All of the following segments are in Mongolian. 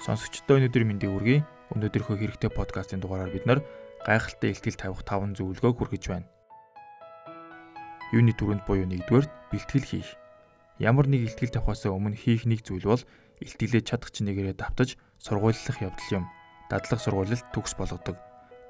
Сонсогчдоо өнөөдөр мэндийг хүргэе. Өнөөдрийнхөө хэрэгтэй подкастын дугаараар бид нар гайхалтай ихтгэл тавих 5 зөвлөгөөг хүргэж байна. Юуны түрүүнд буюу нэгдүгээр бэлтгэл хийх. Ямар нэг ихтгэл тавихаас өмнө хийх нэг зүйл бол ихтгэлээ чадах чинээрээ давтаж сургуулилах явдал юм. Дадлах сургуулилт төгс болгодог.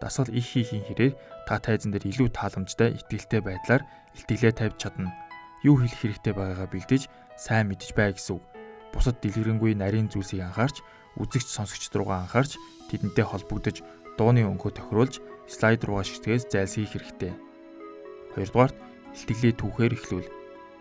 Дасгал их хийхийн хэрээр та тайзан дээр илүү тааламжтай ихтгэлтэй байдлаар ихтгэлээ тавьж чадна. Юу хэлэх хэрэгтэй байгаагаа бэлдэж сайн мэдж бай гэсэн үг. Бусад дэлгэрэнгүй нарийн зүйлсийг анхаарч үзэгч сонсогчд руугаа анхаарч тэдэнтэй холбогдож дууны өнгөө тохируулж слайд руугаа шигтгэс зайлсхийх хэрэгтэй. Хоёрдугаарт илтгэлээ түүхээр эхлүүл.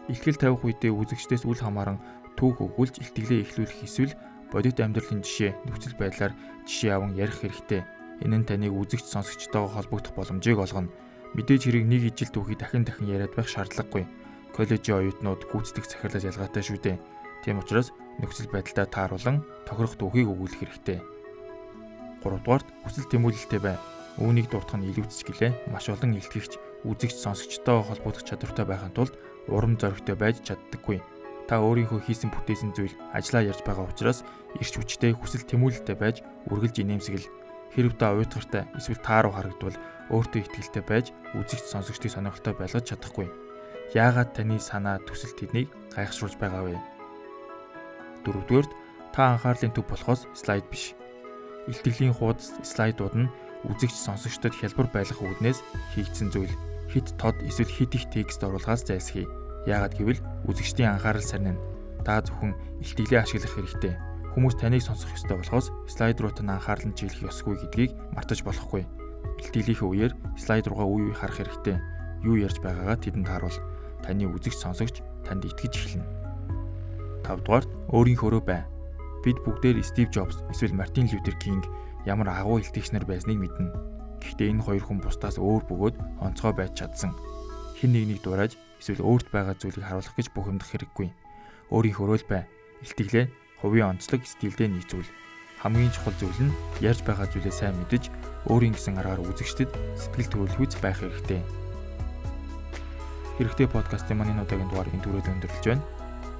Илтгэл тавих үедээ үзэгчдээс үл хамааран түүх өгүүлж илтгэлээ эхлүүлэх эсвэл бодит амьдралын жишээ нөхцөл байдлаар жишээ аван ярих хэрэгтэй. Энэ нь таныг үзэгч сонсогчтойгоо холбогдох боломжийг олгоно. Мэдээж хэрэг нэг ижил түүхийг дахин дахин яриад байх шаардлагагүй. Коллежийн оюутнууд гүйцэтгэх захирлаж ялгаатай шүү дээ. Тийм учраас нөхцөл байдлаа тааруулан тохирох дүүхийг өгүүлэх хэрэгтэй. 3 дугаарт хүсэл тэмүүлэлтэй бай. Үүнийг дуртах нь илүүцч гэлээ маш олон илтгэгч үзэгч сонсогчтой холбогдох чадвартай байхын тулд урам зоригтой байж чаддаггүй. Та өөрийнхөө хийсэн бүтээсэн зүйл ажлаа ярьж байгаа учраас ирч хүчтэй хүсэл тэмүүлэлтэй байж үргэлж инээмсэгэл хэрв та уйтгартай эсвэл тааруу харагдвал өөртөө ихтгэлтэй байж үзэгч сонсогчдыг сонирхолтой байлгаж чадахгүй. Яагаад таны санаа төсөл тэднийг гайхшруулж байгаа вэ? Дөрөвдүгээрт та анхаарлын төв болохоос слайд биш. Илтгэлийн хуудас слайдууд нь үзэгч сонсогчдод хялбар байлгах үүднээс хийгдсэн зүйл. Хит тод эсвэл хит их текст оруулахаас зайлсхий. Яагаад гэвэл үзэгчдийн анхаарал сарнина. Та зөвхөн илтгэлээ ашиглах хэрэгтэй. Хүмүүс таныг сонсох ёстой болохоос слайд руу тань анхаарал нь чиглэх ёсгүй гэдгийг мартаж болохгүй. Илтгэлийнхээ үеэр слайд руугаа үе үе харах хэрэгтэй. Юу ярьж байгаагаа тэдэнд харуул. Таны үзэгч сонсогч танд итгэж эхэлнэ. 5 дугаарт өөрийнхөөрөө бай. Бид бүгдээр Стив Джобс эсвэл Мартин Лютер Кинг ямар агуу илтгэгчнэр байсныг мэднэ. Гэхдээ энэ хоёр хүн бусдаас өөр бөгөөд онцгой байж чадсан. Хин нэгнийг дуурайж эсвэл өөрт байгаа зүйлийг харуулах гэж бухимдах хэрэггүй. Өөрийнхөөрөө л бай. Илтгэлээ хувийн онцлог стилдээ нийцүүл. Хамгийн чухал зүйл нь ярьж байгаа зүйлээ сайн мэдэж өөрийн гэсэн аргаар үзэгчдэд сэтгэл төрөлхүйц байх хэрэгтэй. Хэрэгтэй подкастын маань энэ удаагийн дугаар энэ түрээд өндөрлөж байна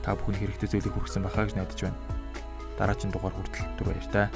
та бүхэн хэрэгтэй зүйлийг хүргэсэн байхаа гэж найдаж байна. Дараагийн дугаар хүртэл түр баяр та.